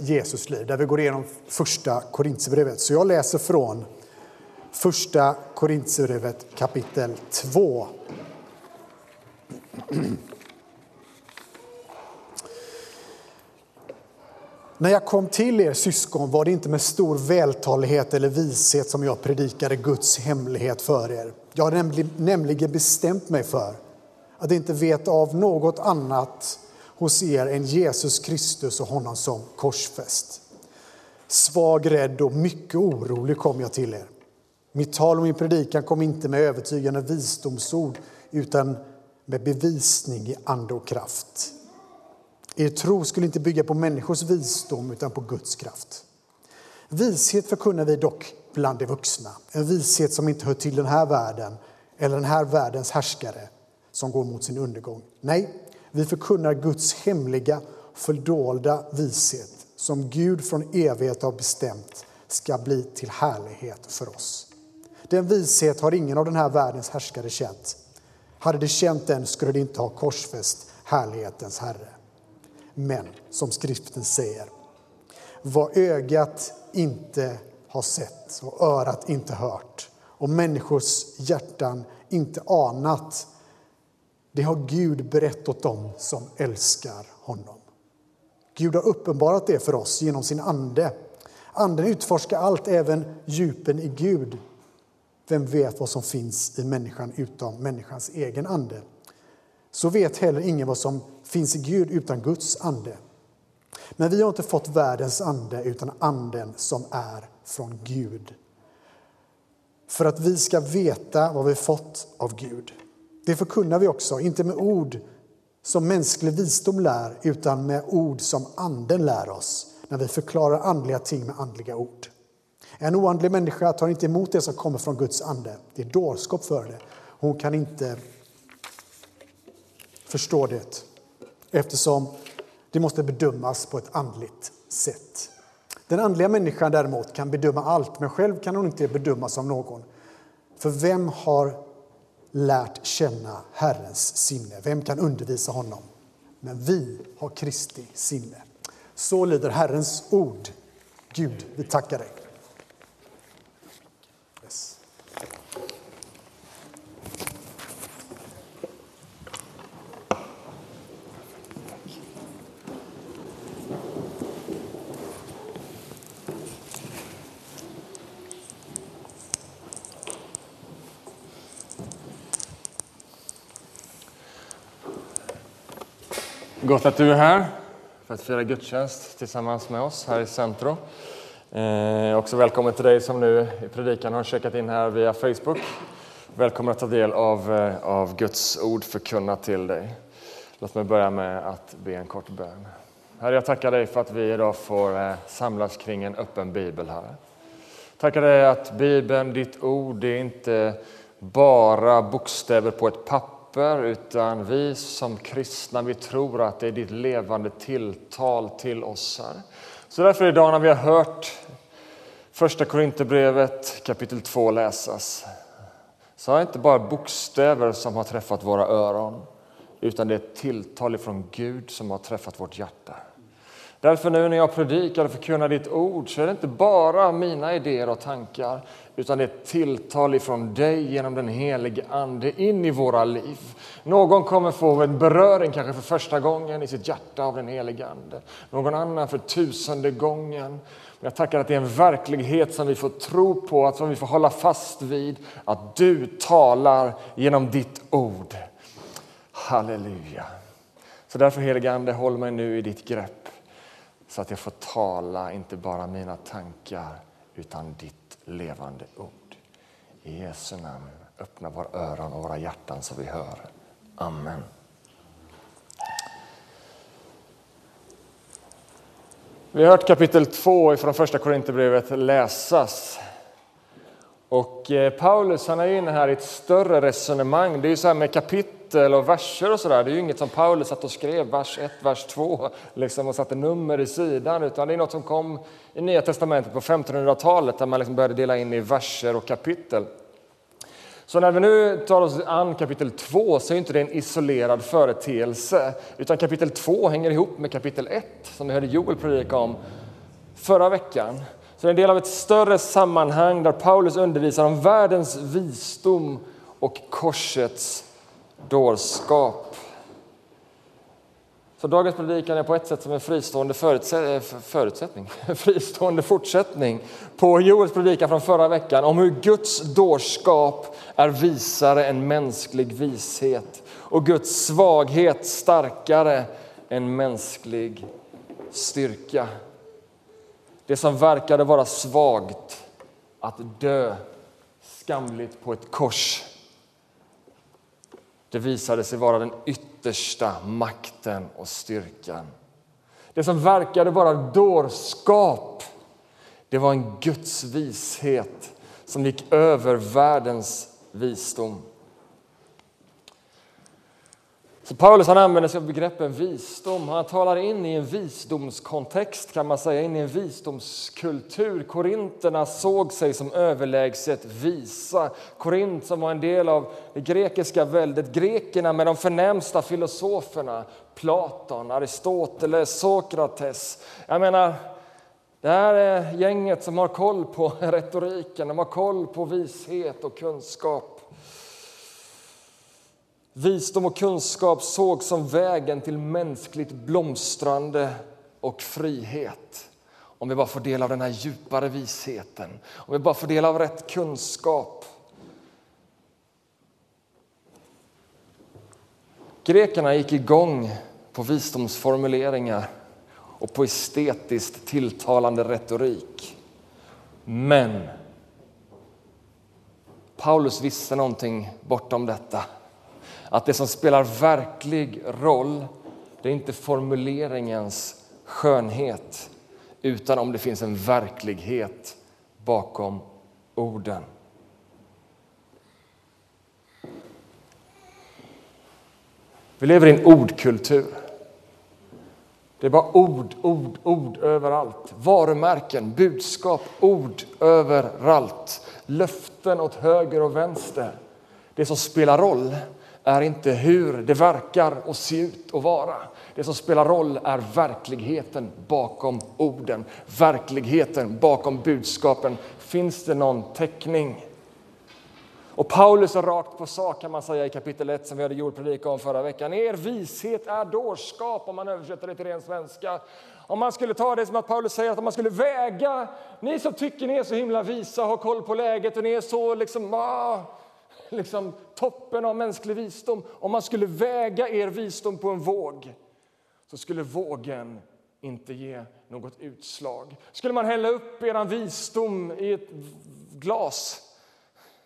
Jesus liv, där vi går igenom första Korintierbrevet. Så jag läser från första Korintierbrevet kapitel 2. När jag kom till er syskon var det inte med stor vältalighet eller vishet som jag predikade Guds hemlighet för er. Jag har nämligen bestämt mig för att inte veta av något annat hos er än Jesus Kristus och honom som korsfäst. Svag, rädd och mycket orolig kom jag till er. Mitt tal och min predikan kom inte med övertygande visdomsord utan med bevisning i ande och kraft. Er tro skulle inte bygga på människors visdom utan på Guds kraft. Vishet förkunnar vi dock bland de vuxna, en vishet som inte hör till den här världen eller den här världens härskare som går mot sin undergång. Nej, vi förkunnar Guds hemliga, fördolda vishet som Gud från evighet har bestämt ska bli till härlighet för oss. Den vishet har ingen av den här världens härskare känt. Hade de känt den skulle de inte ha korsfäst härlighetens Herre. Men som skriften säger, vad ögat inte har sett och örat inte hört och människors hjärtan inte anat det har Gud berättat åt dem som älskar honom. Gud har uppenbarat det för oss genom sin ande. Anden utforskar allt, även djupen i Gud. Vem vet vad som finns i människan utom människans egen ande? Så vet heller ingen vad som finns i Gud utan Guds ande. Men vi har inte fått världens ande, utan anden som är från Gud. För att vi ska veta vad vi fått av Gud. Det förkunnar vi också, inte med ord som mänsklig visdom lär, utan med ord som Anden lär oss när vi förklarar andliga ting med andliga ord. En oandlig människa tar inte emot det som kommer från Guds ande. Det är dårskap för det. Hon kan inte förstå det eftersom det måste bedömas på ett andligt sätt. Den andliga människan däremot kan bedöma allt, men själv kan hon inte bedömas av någon. För vem har lärt känna Herrens sinne. Vem kan undervisa honom? Men vi har Kristi sinne. Så lyder Herrens ord. Gud, vi tackar dig. Gott att du är här för att fira gudstjänst tillsammans med oss här i Centro. Eh, också välkommen till dig som nu i predikan har checkat in här via Facebook. Välkommen att ta del av, eh, av Guds ord förkunnat till dig. Låt mig börja med att be en kort bön. Herre, jag tackar dig för att vi idag får eh, samlas kring en öppen bibel, här. Tackar dig att Bibeln, ditt ord, det är inte bara bokstäver på ett papper papper, utan vi som kristna vi tror att det är ditt levande tilltal till oss. Här. Så därför idag när vi har hört första Korinthierbrevet kapitel 2 läsas så är det inte bara bokstäver som har träffat våra öron utan det är ett tilltal från Gud som har träffat vårt hjärta. Därför nu när jag predikar och förkunnar ditt ord så är det inte bara mina idéer och tankar utan det är ett tilltal ifrån dig genom den helige Ande in i våra liv. Någon kommer få en beröring kanske för första gången i sitt hjärta av den helige Ande. Någon annan för tusende gången. Men Jag tackar att det är en verklighet som vi får tro på, att som vi får hålla fast vid, att du talar genom ditt ord. Halleluja. Så därför helige Ande, håll mig nu i ditt grepp så att jag får tala inte bara mina tankar utan ditt levande ord. I Jesu namn, öppna våra öron och våra hjärtan så vi hör. Amen. Vi har hört kapitel 2 från första Korinthierbrevet läsas. Och eh, Paulus han är inne här i ett större resonemang. Det är ju så här med kapitel och verser och sådär. Det är ju inget som Paulus satt och skrev, vers 1, vers 2 liksom, och satte nummer i sidan. Utan det är något som kom i Nya Testamentet på 1500-talet där man liksom började dela in i verser och kapitel. Så när vi nu tar oss an kapitel 2 så är inte det en isolerad företeelse utan kapitel 2 hänger ihop med kapitel 1 som vi hörde Joel predika om förra veckan. Så det är en del av ett större sammanhang där Paulus undervisar om världens visdom och korsets dårskap. Så dagens predikan är på ett sätt som en fristående eh, förutsättning, fristående fortsättning på Joels predikan från förra veckan om hur Guds dårskap är visare än mänsklig vishet och Guds svaghet starkare än mänsklig styrka. Det som verkade vara svagt, att dö skamligt på ett kors det visade sig vara den yttersta makten och styrkan. Det som verkade vara dårskap, det var en Guds vishet som gick över världens visdom. Så Paulus han använder sig av begreppen visdom. Han talar in i en visdomskontext, kan man säga, in i en visdomskultur. Korinterna såg sig som överlägset visa. Korint som var en del av det grekiska väldet. Grekerna med de förnämsta filosoferna. Platon, Aristoteles, Sokrates. Jag menar, det här är gänget som har koll på retoriken, de har koll på vishet och kunskap. Visdom och kunskap sågs som vägen till mänskligt blomstrande och frihet. Om vi bara får del av den här djupare visheten, om vi bara får del av rätt kunskap. Grekerna gick igång på visdomsformuleringar och på estetiskt tilltalande retorik. Men Paulus visste någonting bortom detta. Att det som spelar verklig roll, det är inte formuleringens skönhet utan om det finns en verklighet bakom orden. Vi lever i en ordkultur. Det är bara ord, ord, ord överallt. Varumärken, budskap, ord överallt. Löften åt höger och vänster. Det som spelar roll är inte hur det verkar och ser ut och vara. Det som spelar roll är verkligheten bakom orden, verkligheten bakom budskapen. Finns det någon täckning? Och Paulus är rakt på sak kan man säga i kapitel 1 som vi hade jordpredikan om förra veckan. Er vishet är dårskap om man översätter det till ren svenska. Om man skulle ta det som att Paulus säger att om man skulle väga, ni som tycker ni är så himla visa, har koll på läget och ni är så liksom, ah, liksom toppen av mänsklig visdom. Om man skulle väga er visdom på en våg så skulle vågen inte ge något utslag. Skulle man hälla upp er visdom i ett glas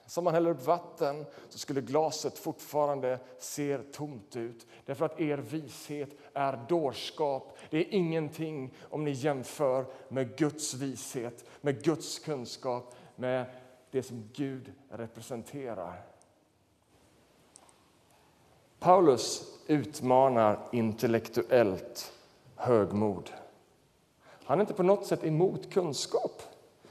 som man häller upp vatten så skulle glaset fortfarande se tomt ut. Därför att er vishet är dårskap. Det är ingenting om ni jämför med Guds vishet, med Guds kunskap, med det som Gud representerar. Paulus utmanar intellektuellt högmod. Han är inte på något sätt emot kunskap,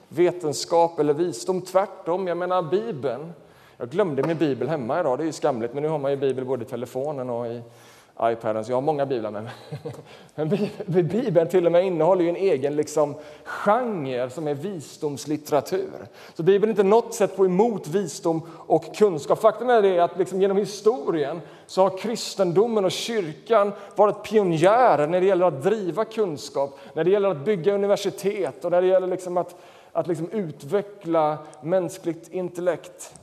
vetenskap eller visdom. Tvärtom, jag menar Bibeln. Jag glömde min bibel hemma idag, det är ju skamligt, men nu har man ju bibel både i telefonen och i iPaden, så jag har många biblar med mig. Men Bibeln till och med innehåller ju en egen liksom, genre som är visdomslitteratur. Så Bibeln är inte något sätt på emot visdom och kunskap. Faktum är det att liksom, genom historien så har kristendomen och kyrkan varit pionjärer när det gäller att driva kunskap, när det gäller att bygga universitet och när det gäller liksom att, att liksom utveckla mänskligt intellekt.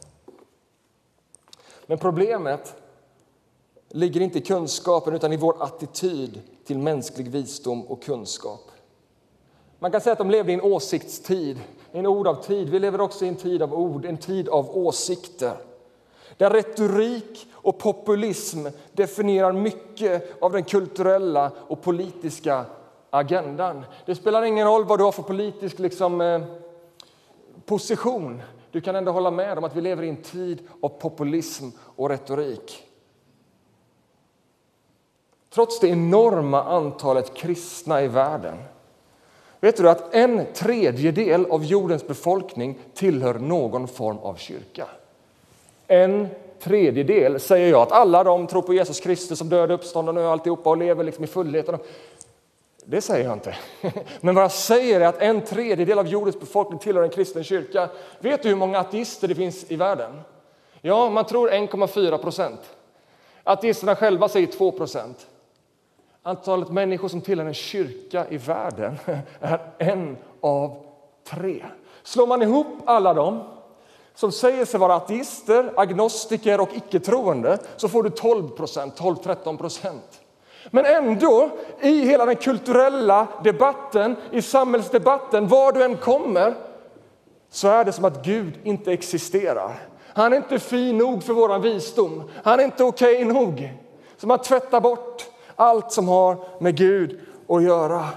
Men problemet ligger inte i kunskapen utan i vår attityd till mänsklig visdom och kunskap. Man kan säga att de levde i en åsiktstid, en ord av tid. Vi lever också i en tid av ord, en tid av åsikter. Där retorik och populism definierar mycket av den kulturella och politiska agendan. Det spelar ingen roll vad du har för politisk liksom, eh, position. Du kan ändå hålla med om att vi lever i en tid av populism och retorik. Trots det enorma antalet kristna i världen. Vet du att en tredjedel av jordens befolkning tillhör någon form av kyrka? en tredjedel säger jag att alla de tror på Jesus Kristus som död, uppstånden och alltihopa och lever liksom i fullheten. Det säger jag inte. Men vad jag säger är att en tredjedel av jordens befolkning tillhör en kristen kyrka. Vet du hur många ateister det finns i världen? Ja, man tror 1,4 procent. Ateisterna själva säger 2 procent. Antalet människor som tillhör en kyrka i världen är en av tre. Slår man ihop alla dem som säger sig vara ateister, agnostiker och icke-troende så får du 12 procent, 12-13 procent. Men ändå, i hela den kulturella debatten, i samhällsdebatten, var du än kommer så är det som att Gud inte existerar. Han är inte fin nog för vår visdom. Han är inte okej okay nog. Så man tvättar bort allt som har med Gud att göra.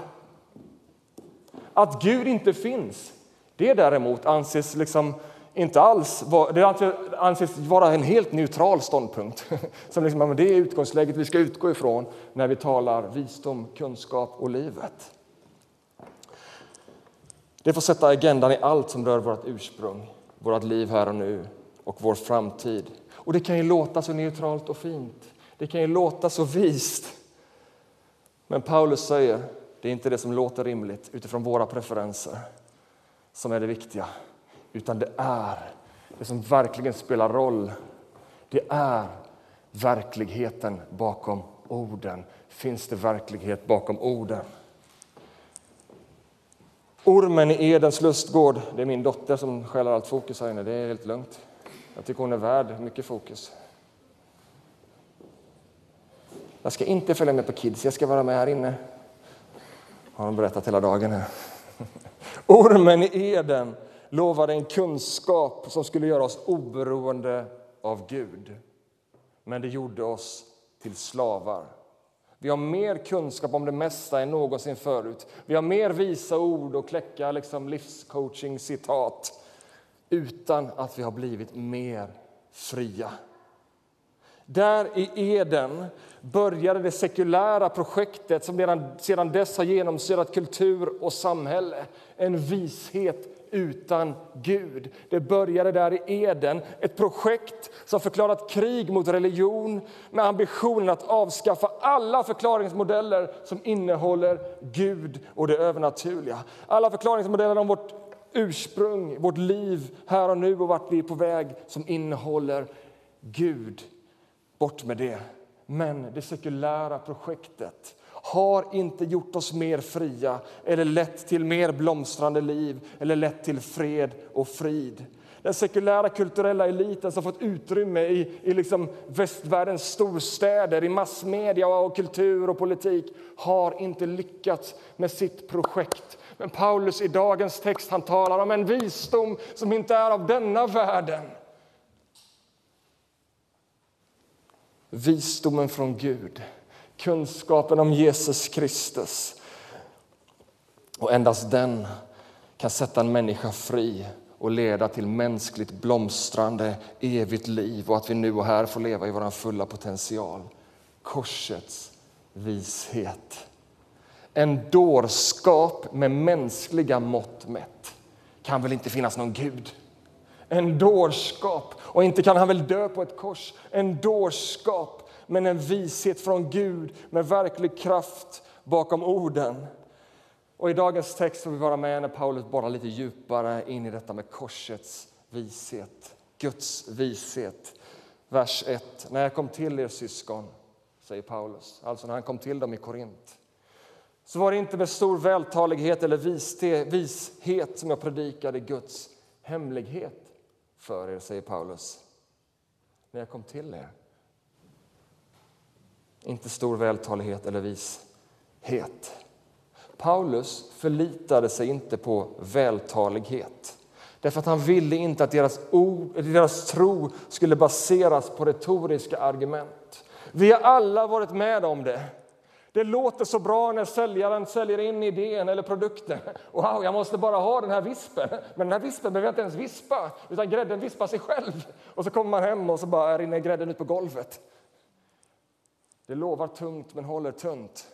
Att Gud inte finns, det däremot anses liksom inte alls det anses vara en helt neutral ståndpunkt. Som liksom, det är utgångsläget vi ska utgå ifrån när vi talar visdom, kunskap och livet. Det får sätta agendan i allt som rör vårt ursprung, vårt liv här och nu och vår framtid. Och det kan ju låta så neutralt och fint. Det kan ju låta så vist. Men Paulus säger det är inte det som låter rimligt utifrån våra preferenser som är det viktiga, utan det är det som verkligen spelar roll. Det är verkligheten bakom orden. Finns det verklighet bakom orden? Ormen i Edens lustgård, det är min dotter som skäller allt fokus här inne. Det är helt lugnt. Jag tycker hon är värd mycket fokus. Jag ska inte följa med på Kids, jag ska vara med här inne. Har de berättat hela dagen här. Ormen i Eden lovade en kunskap som skulle göra oss oberoende av Gud. Men det gjorde oss till slavar. Vi har mer kunskap om det mesta än någonsin förut. Vi har mer visa ord och kläcka liksom livscoaching-citat utan att vi har blivit mer fria. Där i Eden började det sekulära projektet som redan sedan dess har genomsyrat kultur och samhälle. En vishet utan Gud. Det började där i Eden, ett projekt som förklarat krig mot religion med ambitionen att avskaffa alla förklaringsmodeller som innehåller Gud och det övernaturliga. Alla förklaringsmodeller om vårt ursprung, vårt liv här och nu och vart vi är på väg som innehåller Gud. Bort med det. Men det sekulära projektet har inte gjort oss mer fria eller lett till mer blomstrande liv eller lett till fred och frid. Den sekulära kulturella eliten som fått utrymme i, i liksom västvärldens storstäder, i massmedia, och kultur och politik har inte lyckats med sitt projekt. Men Paulus i dagens text han talar om en visdom som inte är av denna världen. Visdomen från Gud, kunskapen om Jesus Kristus. Och endast den kan sätta en människa fri och leda till mänskligt blomstrande, evigt liv och att vi nu och här får leva i vår fulla potential. Korsets vishet. En dårskap med mänskliga mått mätt kan väl inte finnas någon Gud? En dårskap, och inte kan han väl dö på ett kors? En dårskap, men en vishet från Gud med verklig kraft bakom orden. Och I dagens text får vi vara med när Paulus borrar lite djupare in i detta med korsets vishet, Guds vishet. Vers 1. När jag kom till er syskon, säger Paulus, alltså när han kom till dem i Korint så var det inte med stor vältalighet eller vishet som jag predikade Guds hemlighet för er, säger Paulus, när jag kom till er. Inte stor vältalighet eller vishet. Paulus förlitade sig inte på vältalighet därför att han ville inte att deras, ord, deras tro skulle baseras på retoriska argument. Vi har alla varit med om det. Det låter så bra när säljaren säljer in idén eller produkten. Wow, jag måste bara ha den här vispen. Men den här vispen behöver jag inte ens vispa, utan grädden vispar sig själv. Och så kommer man hem och så bara rinner grädden ut på golvet. Det lovar tungt men håller tunt.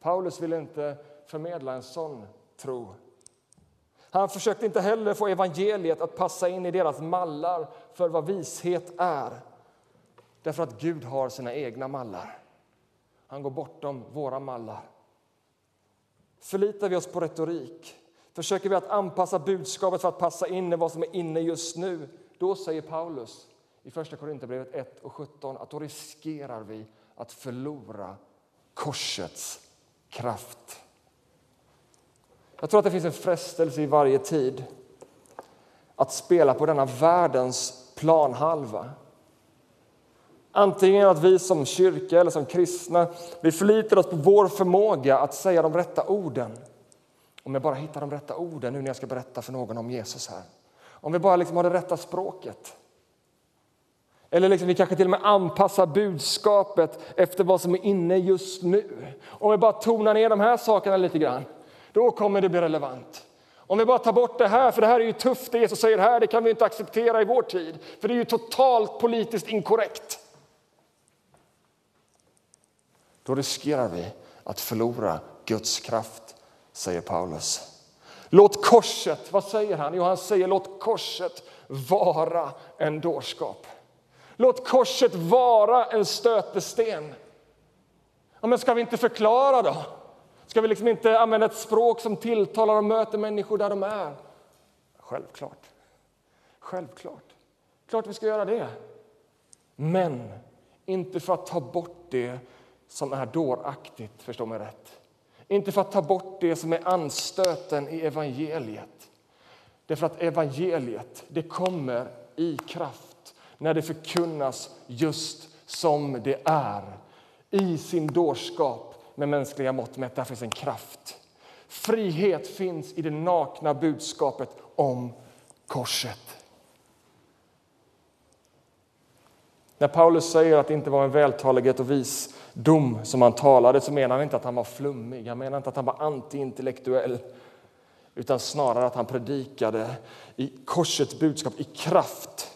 Paulus vill inte förmedla en sån tro. Han försökte inte heller få evangeliet att passa in i deras mallar för vad vishet är. Därför att Gud har sina egna mallar. Han går bortom våra mallar. Förlitar vi oss på retorik? Försöker vi att anpassa budskapet för att passa in i vad som är inne just nu? Då säger Paulus i Första Korinthierbrevet 1 och 17 att då riskerar vi att förlora korsets kraft. Jag tror att det finns en frestelse i varje tid att spela på denna världens planhalva. Antingen att vi som kyrka eller som kristna vi förlitar oss på vår förmåga att säga de rätta orden. Om jag bara hittar de rätta orden nu när jag ska berätta för någon om Jesus här. Om vi bara liksom har det rätta språket. Eller liksom vi kanske till och med anpassar budskapet efter vad som är inne just nu. Om vi bara tonar ner de här sakerna lite grann, då kommer det bli relevant. Om vi bara tar bort det här, för det här är ju tufft det Jesus säger här, det kan vi inte acceptera i vår tid, för det är ju totalt politiskt inkorrekt. Då riskerar vi att förlora Guds kraft, säger Paulus. Låt korset, vad säger han? Jo, han säger låt korset vara en dårskap. Låt korset vara en stötesten. Ja, men ska vi inte förklara då? Ska vi liksom inte använda ett språk som tilltalar och möter människor där de är? Självklart. Självklart. Klart vi ska göra det. Men inte för att ta bort det som är dåraktigt, förstå mig rätt. Inte för att ta bort det som är anstöten i evangeliet. Därför att evangeliet, det kommer i kraft när det förkunnas just som det är. I sin dårskap med mänskliga mått mätt, där finns en kraft. Frihet finns i det nakna budskapet om korset. När Paulus säger att det inte var en vältalighet och visdom som han talade så menar han inte att han var flummig, han menar inte att han var antiintellektuell utan snarare att han predikade i korsets budskap i kraft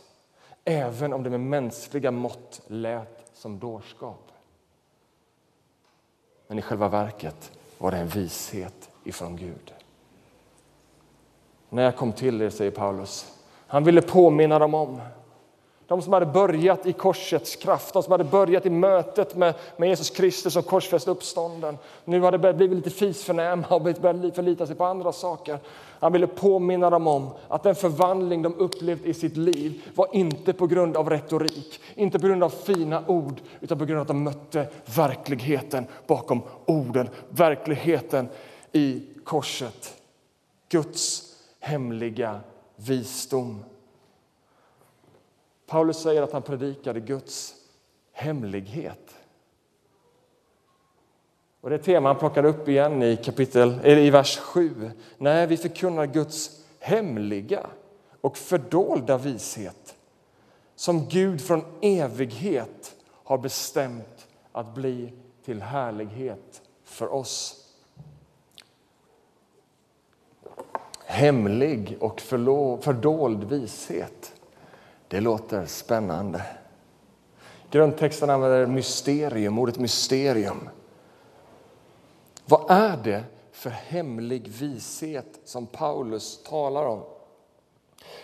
även om det med mänskliga mått lät som dårskap. Men i själva verket var det en vishet ifrån Gud. När jag kom till er, säger Paulus, han ville påminna dem om de som hade börjat i korsets kraft, de som hade börjat i mötet med, med Jesus Kristus och korsfäst uppstånden. Nu hade börjat blivit lite fisförnäma och börjat förlita sig på andra saker. Han ville påminna dem om att den förvandling de upplevt i sitt liv var inte på grund av retorik, inte på grund av fina ord, utan på grund av att de mötte verkligheten bakom orden, verkligheten i korset. Guds hemliga visdom. Paulus säger att han predikade Guds hemlighet. Och det tema han plockar upp igen i, kapitel, eller i vers 7. Nej, vi förkunnar Guds hemliga och fördolda vishet som Gud från evighet har bestämt att bli till härlighet för oss. Hemlig och fördold vishet. Det låter spännande. Grundtexten använder mysterium, ordet mysterium. Vad är det för hemlig vishet som Paulus talar om?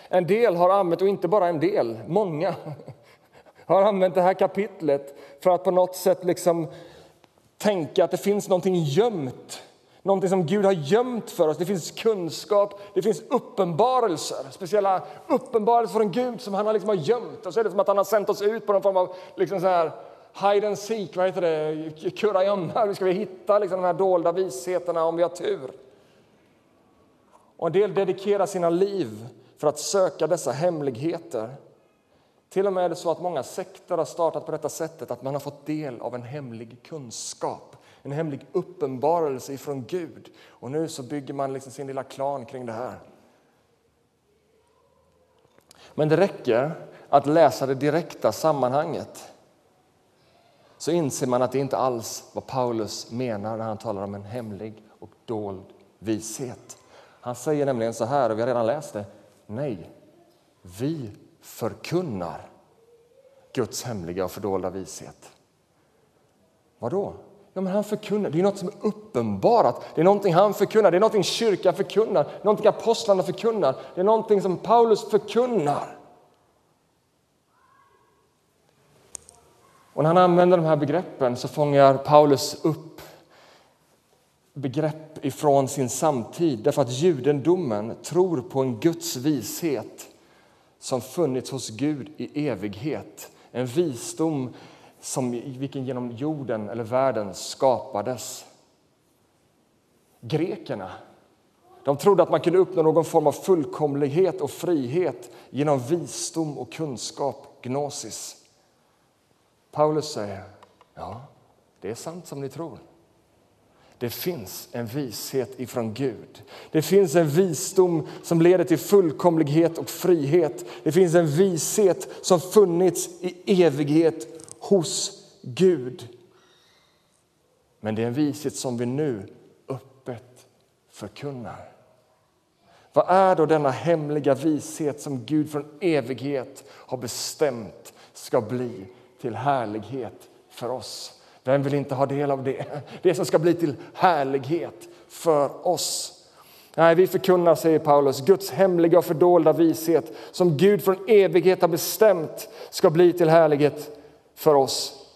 En del har använt, och inte bara en del, många har använt det här kapitlet för att på något sätt liksom tänka att det finns någonting gömt Någonting som Gud har gömt för oss. Det finns kunskap, det finns uppenbarelser. Speciella uppenbarelser från Gud som han liksom har gömt. Och så är det som att han har sänt oss ut på någon form av liksom så här, hide and seek, vad heter det, kurragömma. Hur ska vi hitta liksom de här dolda visheterna om vi har tur. Och en del dedikerar sina liv för att söka dessa hemligheter. Till och med är det så att många sekter har startat på detta sättet, att man har fått del av en hemlig kunskap en hemlig uppenbarelse ifrån Gud. Och nu så bygger man liksom sin lilla klan kring det här. Men det räcker att läsa det direkta sammanhanget så inser man att det inte alls vad Paulus menar när han talar om en hemlig och dold vishet. Han säger nämligen så här, och vi har redan läst det. Nej, vi förkunnar Guds hemliga och fördolda vishet. Vad då? Ja, men han förkunnar. Det är något som är uppenbarat. Det är någonting han förkunnar. Det är någonting kyrkan förkunnar. Någonting apostlarna förkunnar. Det är någonting som Paulus förkunnar. Och när han använder de här begreppen så fångar Paulus upp begrepp ifrån sin samtid därför att judendomen tror på en Guds vishet som funnits hos Gud i evighet. En visdom som vilken genom jorden eller världen skapades. Grekerna de trodde att man kunde uppnå någon form av fullkomlighet och frihet genom visdom och kunskap, gnosis. Paulus säger ja, det är sant som ni tror. Det finns en vishet ifrån Gud. Det finns en visdom som leder till fullkomlighet och frihet. Det finns en vishet som funnits i evighet hos Gud. Men det är en vishet som vi nu öppet förkunnar. Vad är då denna hemliga vishet som Gud från evighet har bestämt ska bli till härlighet för oss? Vem vill inte ha del av det? Det som ska bli till härlighet för oss. Nej, vi förkunnar, säger Paulus, Guds hemliga och fördolda vishet som Gud från evighet har bestämt ska bli till härlighet för oss.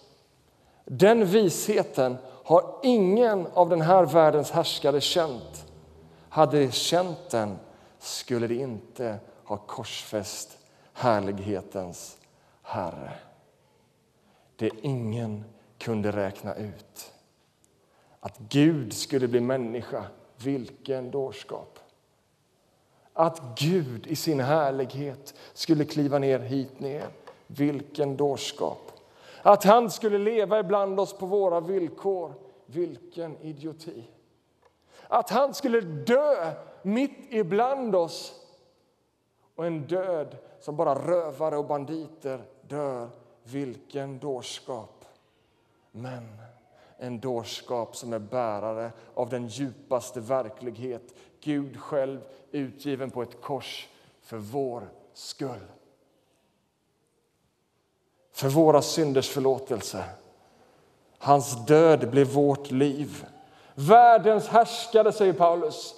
Den visheten har ingen av den här världens härskare känt. Hade de känt den skulle de inte ha korsfäst härlighetens Herre. Det ingen kunde räkna ut. Att Gud skulle bli människa, vilken dårskap! Att Gud i sin härlighet skulle kliva ner hit ner, vilken dårskap! Att han skulle leva ibland oss på våra villkor, vilken idioti! Att han skulle dö mitt ibland oss och en död som bara rövare och banditer dör, vilken dårskap! men en dårskap som är bärare av den djupaste verklighet. Gud själv utgiven på ett kors för vår skull. För våra synders förlåtelse. Hans död blev vårt liv. Världens härskare, säger Paulus,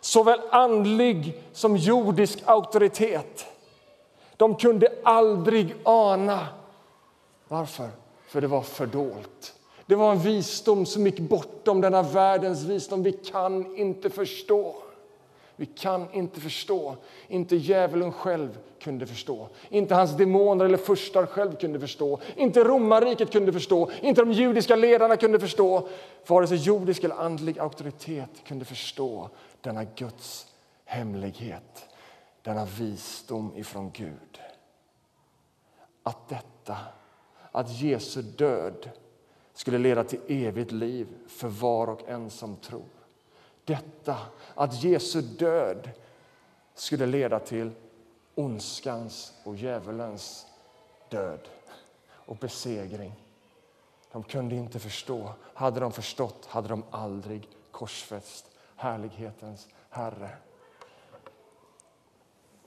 såväl andlig som jordisk auktoritet. De kunde aldrig ana. Varför? för det var fördolt. Det var en visdom som gick bortom denna världens visdom. Vi kan inte förstå. Vi kan inte förstå. Inte djävulen själv kunde förstå. Inte hans demoner eller furstar själv kunde förstå. Inte romarriket kunde förstå. Inte de judiska ledarna kunde förstå. Vare sig jordisk eller andlig auktoritet kunde förstå denna Guds hemlighet. Denna visdom ifrån Gud. Att detta att Jesu död skulle leda till evigt liv för var och en som tror. Detta, att Jesu död skulle leda till ondskans och djävulens död och besegring. De kunde inte förstå. Hade de förstått hade de aldrig korsfäst härlighetens Herre.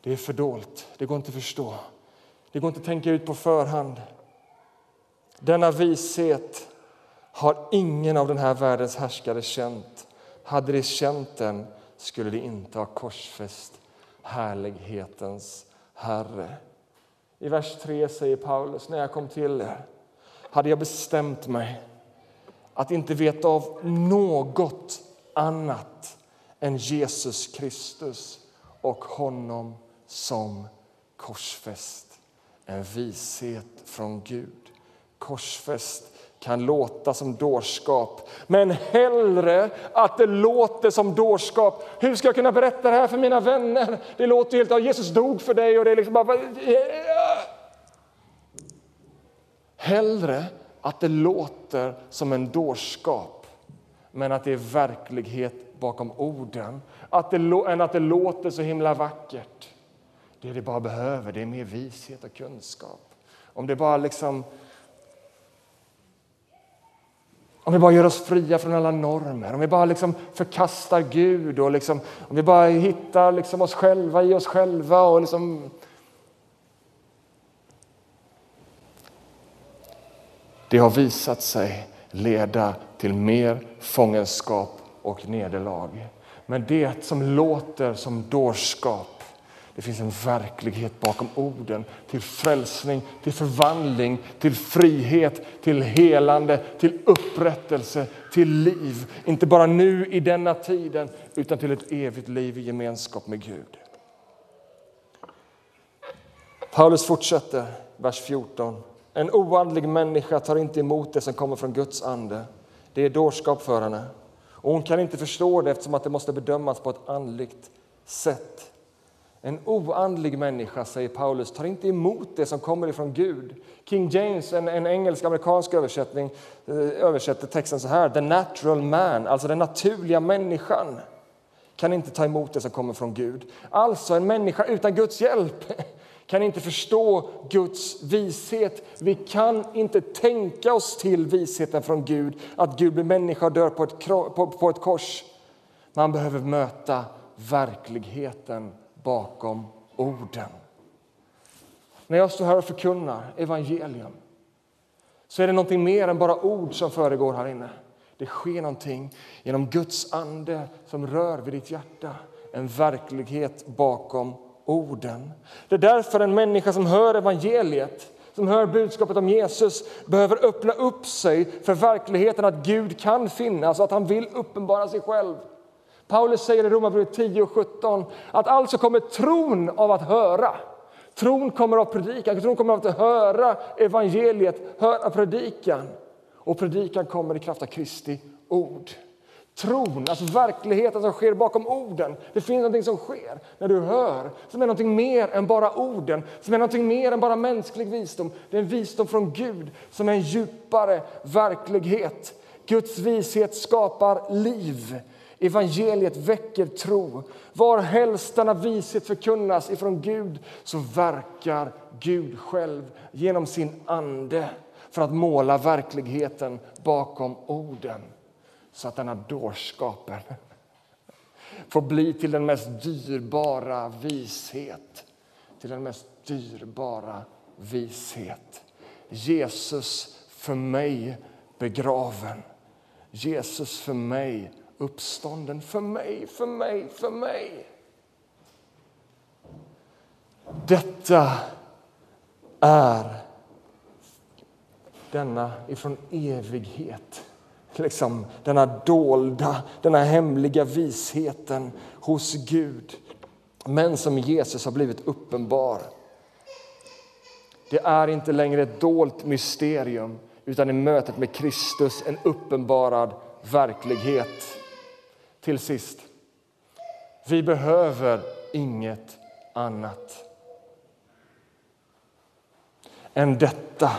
Det är fördolt, det går inte att förstå. Det går inte att tänka ut på förhand. Denna vishet har ingen av den här världens härskare känt. Hade de känt den skulle de inte ha korsfäst härlighetens Herre. I vers 3 säger Paulus, när jag kom till er hade jag bestämt mig att inte veta av något annat än Jesus Kristus och honom som korsfäst. En vishet från Gud korsfäst kan låta som dårskap, men hellre att det låter som dårskap. Hur ska jag kunna berätta det här för mina vänner? Det låter helt Jesus dog för dig och det är liksom bara... Hellre att det låter som en dårskap, men att det är verklighet bakom orden, att det, än att det låter så himla vackert. Det det bara behöver det är mer vishet och kunskap. Om det bara liksom om vi bara gör oss fria från alla normer, om vi bara liksom förkastar Gud och liksom, om vi bara hittar liksom oss själva i oss själva och liksom Det har visat sig leda till mer fångenskap och nederlag. Men det som låter som dårskap, det finns en verklighet bakom orden till frälsning, till förvandling, till frihet, till helande, till upprättelse, till liv. Inte bara nu i denna tiden, utan till ett evigt liv i gemenskap med Gud. Paulus fortsätter, vers 14. En oandlig människa tar inte emot det som kommer från Guds ande. Det är dårskap för henne. Och hon kan inte förstå det eftersom att det måste bedömas på ett andligt sätt. En oandlig människa, säger Paulus, tar inte emot det som kommer ifrån Gud. King James, en, en engelsk-amerikansk översättning, eh, översätter texten så här. The natural man, alltså den naturliga människan, kan inte ta emot det som kommer från Gud. Alltså en människa utan Guds hjälp kan inte förstå Guds vishet. Vi kan inte tänka oss till visheten från Gud, att Gud blir människa och dör på ett, på, på ett kors. Man behöver möta verkligheten bakom orden. När jag står här och förkunnar evangelium så är det någonting mer än bara ord som föregår här inne. Det sker någonting genom Guds ande som rör vid ditt hjärta. En verklighet bakom orden. Det är därför en människa som hör evangeliet, som hör budskapet om Jesus, behöver öppna upp sig för verkligheten att Gud kan finnas och att han vill uppenbara sig själv. Paulus säger i Romarbrevet 10 och 17 att alltså kommer tron av att höra. Tron kommer av predikan, tron kommer av att höra evangeliet, höra predikan. Och predikan kommer i kraft av Kristi ord. Tron, alltså verkligheten som sker bakom orden. Det finns någonting som sker när du hör, som är någonting mer än bara orden, som är någonting mer än bara mänsklig visdom. Det är en visdom från Gud som är en djupare verklighet. Guds vishet skapar liv. Evangeliet väcker tro. Var helst denna vishet förkunnas ifrån Gud så verkar Gud själv genom sin ande för att måla verkligheten bakom orden så att denna dårskapen får bli till den mest dyrbara vishet. Till den mest dyrbara vishet. Jesus för mig begraven. Jesus för mig uppstånden. För mig, för mig, för mig. Detta är denna ifrån evighet liksom, denna dolda, denna hemliga visheten hos Gud men som Jesus har blivit uppenbar. Det är inte längre ett dolt mysterium utan i mötet med Kristus en uppenbarad verklighet. Till sist, vi behöver inget annat än detta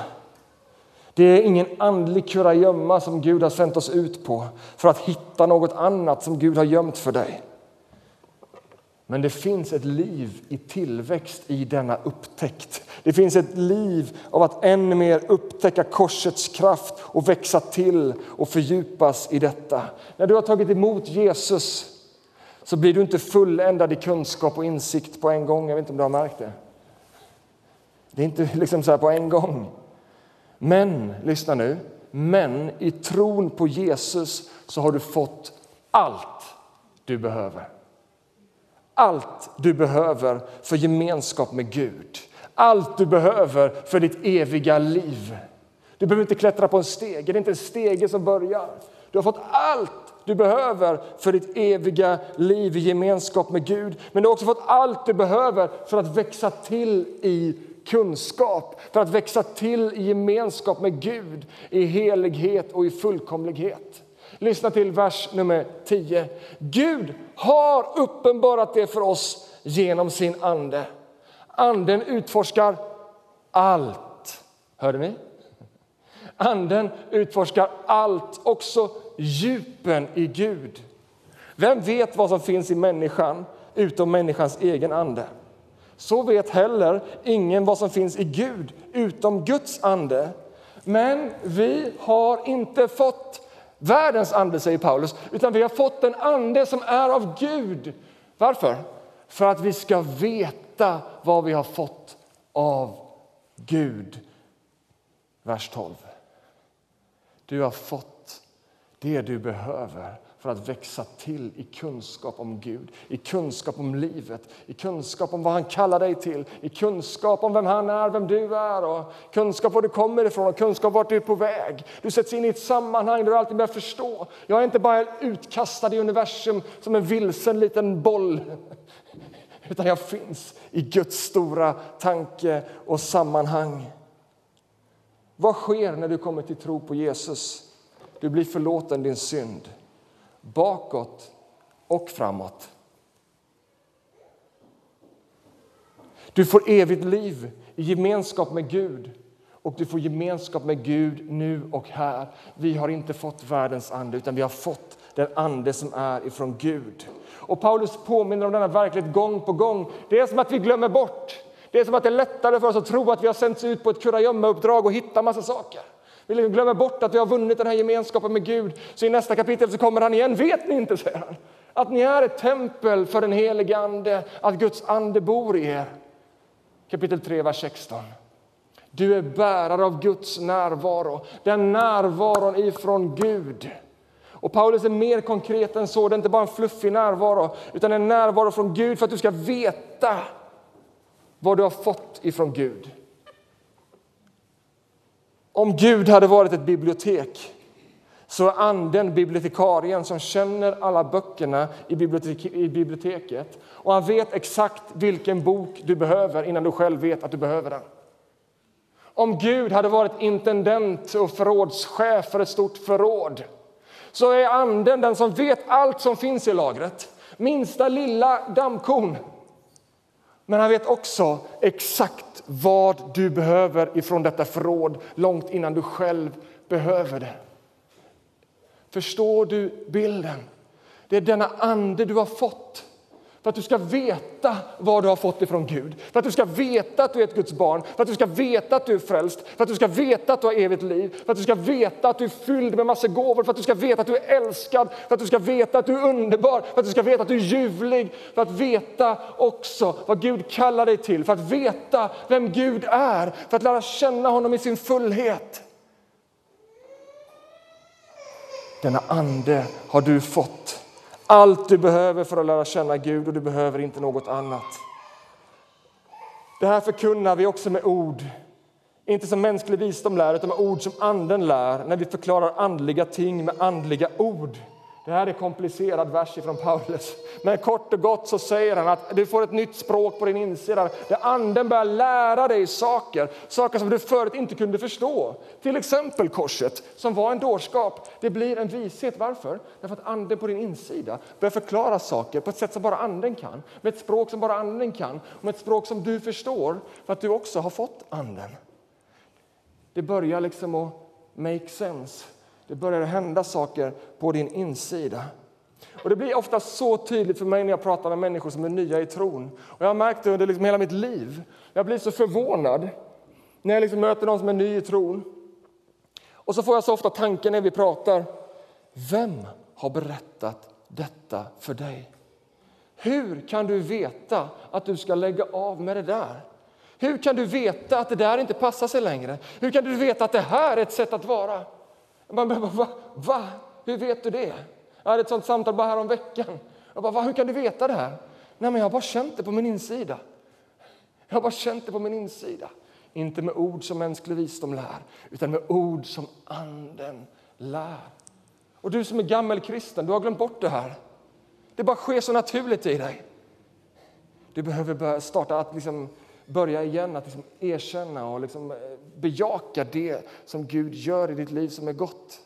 det är ingen andlig kurragömma som Gud har sänt oss ut på för att hitta något annat som Gud har gömt för dig. Men det finns ett liv i tillväxt i denna upptäckt. Det finns ett liv av att än mer upptäcka korsets kraft och växa till och fördjupas i detta. När du har tagit emot Jesus så blir du inte fulländad i kunskap och insikt på en gång. Jag vet inte om du har märkt det. Det är inte liksom så här på en gång. Men, lyssna nu, men i tron på Jesus så har du fått allt du behöver. Allt du behöver för gemenskap med Gud. Allt du behöver för ditt eviga liv. Du behöver inte klättra på en stege, det är inte en stege som börjar. Du har fått allt du behöver för ditt eviga liv i gemenskap med Gud. Men du har också fått allt du behöver för att växa till i kunskap, för att växa till i gemenskap med Gud i helighet och i fullkomlighet. Lyssna till vers nummer 10. Gud har uppenbarat det för oss genom sin ande. Anden utforskar allt. Hörde ni? Anden utforskar allt, också djupen i Gud. Vem vet vad som finns i människan utom människans egen ande? Så vet heller ingen vad som finns i Gud utom Guds ande. Men vi har inte fått världens ande, säger Paulus, utan vi har fått en ande som är av Gud. Varför? För att vi ska veta vad vi har fått av Gud. Vers 12. Du har fått det du behöver för att växa till i kunskap om Gud, i kunskap om livet, i kunskap om vad han kallar dig till, i kunskap om vem han är, vem du är, och kunskap var du kommer ifrån och kunskap vart du är på väg. Du sätts in i ett sammanhang där du alltid börjar förstå. Jag är inte bara utkastad i universum som en vilsen liten boll, utan jag finns i Guds stora tanke och sammanhang. Vad sker när du kommer till tro på Jesus? Du blir förlåten din synd bakåt och framåt. Du får evigt liv i gemenskap med Gud och du får gemenskap med Gud nu och här. Vi har inte fått världens ande, utan vi har fått den ande som är ifrån Gud. Och Paulus påminner om denna verklighet gång på gång. Det är som att vi glömmer bort. Det är som att det är lättare för oss att tro att vi har sänts ut på ett kurragömma-uppdrag och hitta massa saker. Vi glömmer bort att vi har vunnit den här gemenskapen med Gud. Så i nästa kapitel så kommer han igen. Vet ni inte, säger han, att ni är ett tempel för den helige Ande, att Guds ande bor i er? Kapitel 3, vers 16. Du är bärare av Guds närvaro, den närvaron ifrån Gud. Och Paulus är mer konkret än så. Det är inte bara en fluffig närvaro, utan en närvaro från Gud för att du ska veta vad du har fått ifrån Gud. Om Gud hade varit ett bibliotek så är anden bibliotekarien som känner alla böckerna i, bibliotek i biblioteket. Och han vet exakt vilken bok du behöver innan du själv vet att du behöver den. Om Gud hade varit intendent och förrådschef för ett stort förråd så är anden den som vet allt som finns i lagret. Minsta lilla dammkorn. Men han vet också exakt vad du behöver ifrån detta förråd långt innan du själv behöver det. Förstår du bilden? Det är denna ande du har fått för att du ska veta vad du har fått ifrån Gud, för att du ska veta att du är ett Guds barn, för att du ska veta att du är frälst, för att du ska veta att du har evigt liv, för att du ska veta att du är fylld med massa gåvor, för att du ska veta att du är älskad, för att du ska veta att du är underbar, för att du ska veta att du är ljuvlig, för att veta också vad Gud kallar dig till, för att veta vem Gud är, för att lära känna honom i sin fullhet. Denna ande har du fått allt du behöver för att lära känna Gud och du behöver inte något annat. Det här förkunnar vi också med ord. Inte som mänsklig visdom lär, utan med ord som Anden lär när vi förklarar andliga ting med andliga ord. Det här är en komplicerad vers från Paulus. Men kort och gott så säger han att du får ett nytt språk på din insida där anden börjar lära dig saker, saker som du förut inte kunde förstå. Till exempel korset, som var en dårskap. Det blir en vishet. Varför? Därför att anden på din insida börjar förklara saker på ett sätt som bara anden kan. Med ett språk som bara anden kan, med ett språk som du förstår för att du också har fått anden. Det börjar liksom att make sense det börjar hända saker på din insida. Och Det blir ofta så tydligt för mig när jag pratar med människor som är nya i tron. Och Jag har märkt det under liksom hela mitt liv. Jag blir så förvånad när jag liksom möter någon som är ny i tron. Och så får jag så ofta tanken när vi pratar. Vem har berättat detta för dig? Hur kan du veta att du ska lägga av med det där? Hur kan du veta att det där inte passar sig längre? Hur kan du veta att det här är ett sätt att vara? Man bara, va? va? Hur vet du det? Jag hade ett sånt samtal bara här om veckan. Jag bara, va? Hur kan du veta det här? Nej, men jag har bara känt det på min insida. Jag har bara känt det på min insida. Inte med ord som mänsklig visdom lär, utan med ord som Anden lär. Och du som är gammal kristen, du har glömt bort det här. Det bara sker så naturligt i dig. Du behöver börja starta att liksom börja igen att liksom erkänna och liksom eh, bejaka det som Gud gör i ditt liv som är gott.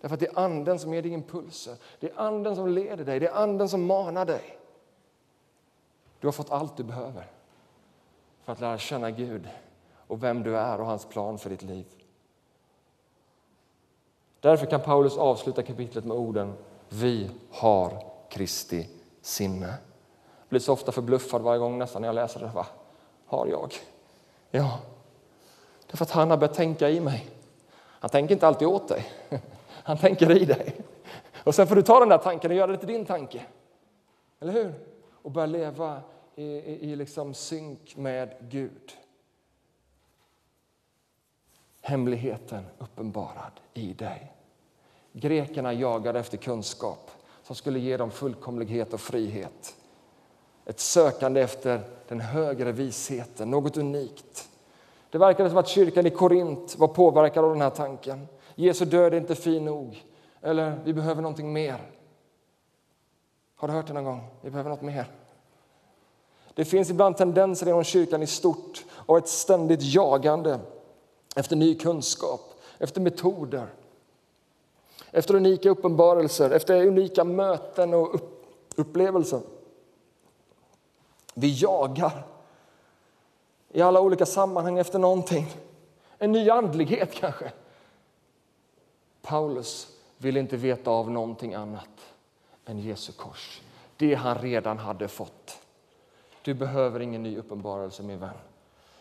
Därför att det är Anden som ger dig impulser, det är Anden som leder dig, det är Anden som manar dig. Du har fått allt du behöver för att lära känna Gud och vem du är och hans plan för ditt liv. Därför kan Paulus avsluta kapitlet med orden Vi har Kristi sinne. Jag blir så ofta förbluffad varje gång nästan när jag läser det. Va? Har jag. Ja, därför att han har börjat tänka i mig. Han tänker inte alltid åt dig, han tänker i dig. Och sen får du ta den där tanken och göra det till din tanke. Eller hur? Och börja leva i, i, i liksom synk med Gud. Hemligheten uppenbarad i dig. Grekerna jagade efter kunskap som skulle ge dem fullkomlighet och frihet. Ett sökande efter den högre visheten, något unikt. Det verkade som att kyrkan i Korint var påverkad av den här tanken. Jesu död är inte fin nog. Eller, vi behöver någonting mer. Har du hört det någon gång? Vi behöver något mer. Det finns ibland tendenser inom kyrkan i stort och ett ständigt jagande efter ny kunskap, efter metoder, efter unika uppenbarelser, efter unika möten och upplevelser. Vi jagar i alla olika sammanhang efter någonting. En ny andlighet kanske. Paulus vill inte veta av någonting annat än Jesu kors. Det han redan hade fått. Du behöver ingen ny uppenbarelse min vän.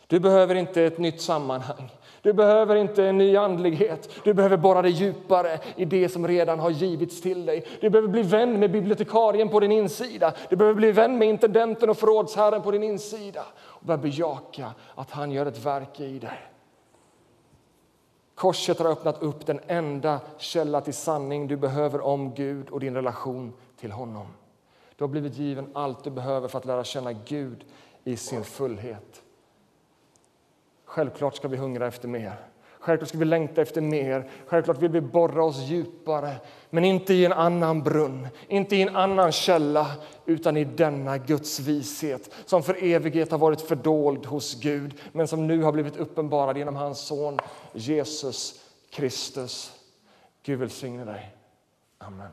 Du behöver inte ett nytt sammanhang. Du behöver inte en ny andlighet. Du behöver borra dig djupare i det som redan har givits till dig. Du behöver bli vän med bibliotekarien på din insida. Du behöver bli vän med intendenten och förrådsherren på din insida och börja bejaka att han gör ett verk i dig. Korset har öppnat upp den enda källa till sanning du behöver om Gud och din relation till honom. Du har blivit given allt du behöver för att lära känna Gud i sin fullhet. Självklart ska vi hungra efter mer. Självklart ska vi längta efter mer. Självklart vill vi borra oss djupare, men inte i en annan brunn, inte i en annan källa, utan i denna Guds vishet som för evighet har varit fördold hos Gud, men som nu har blivit uppenbarad genom hans son Jesus Kristus. Gud välsigne dig. Amen.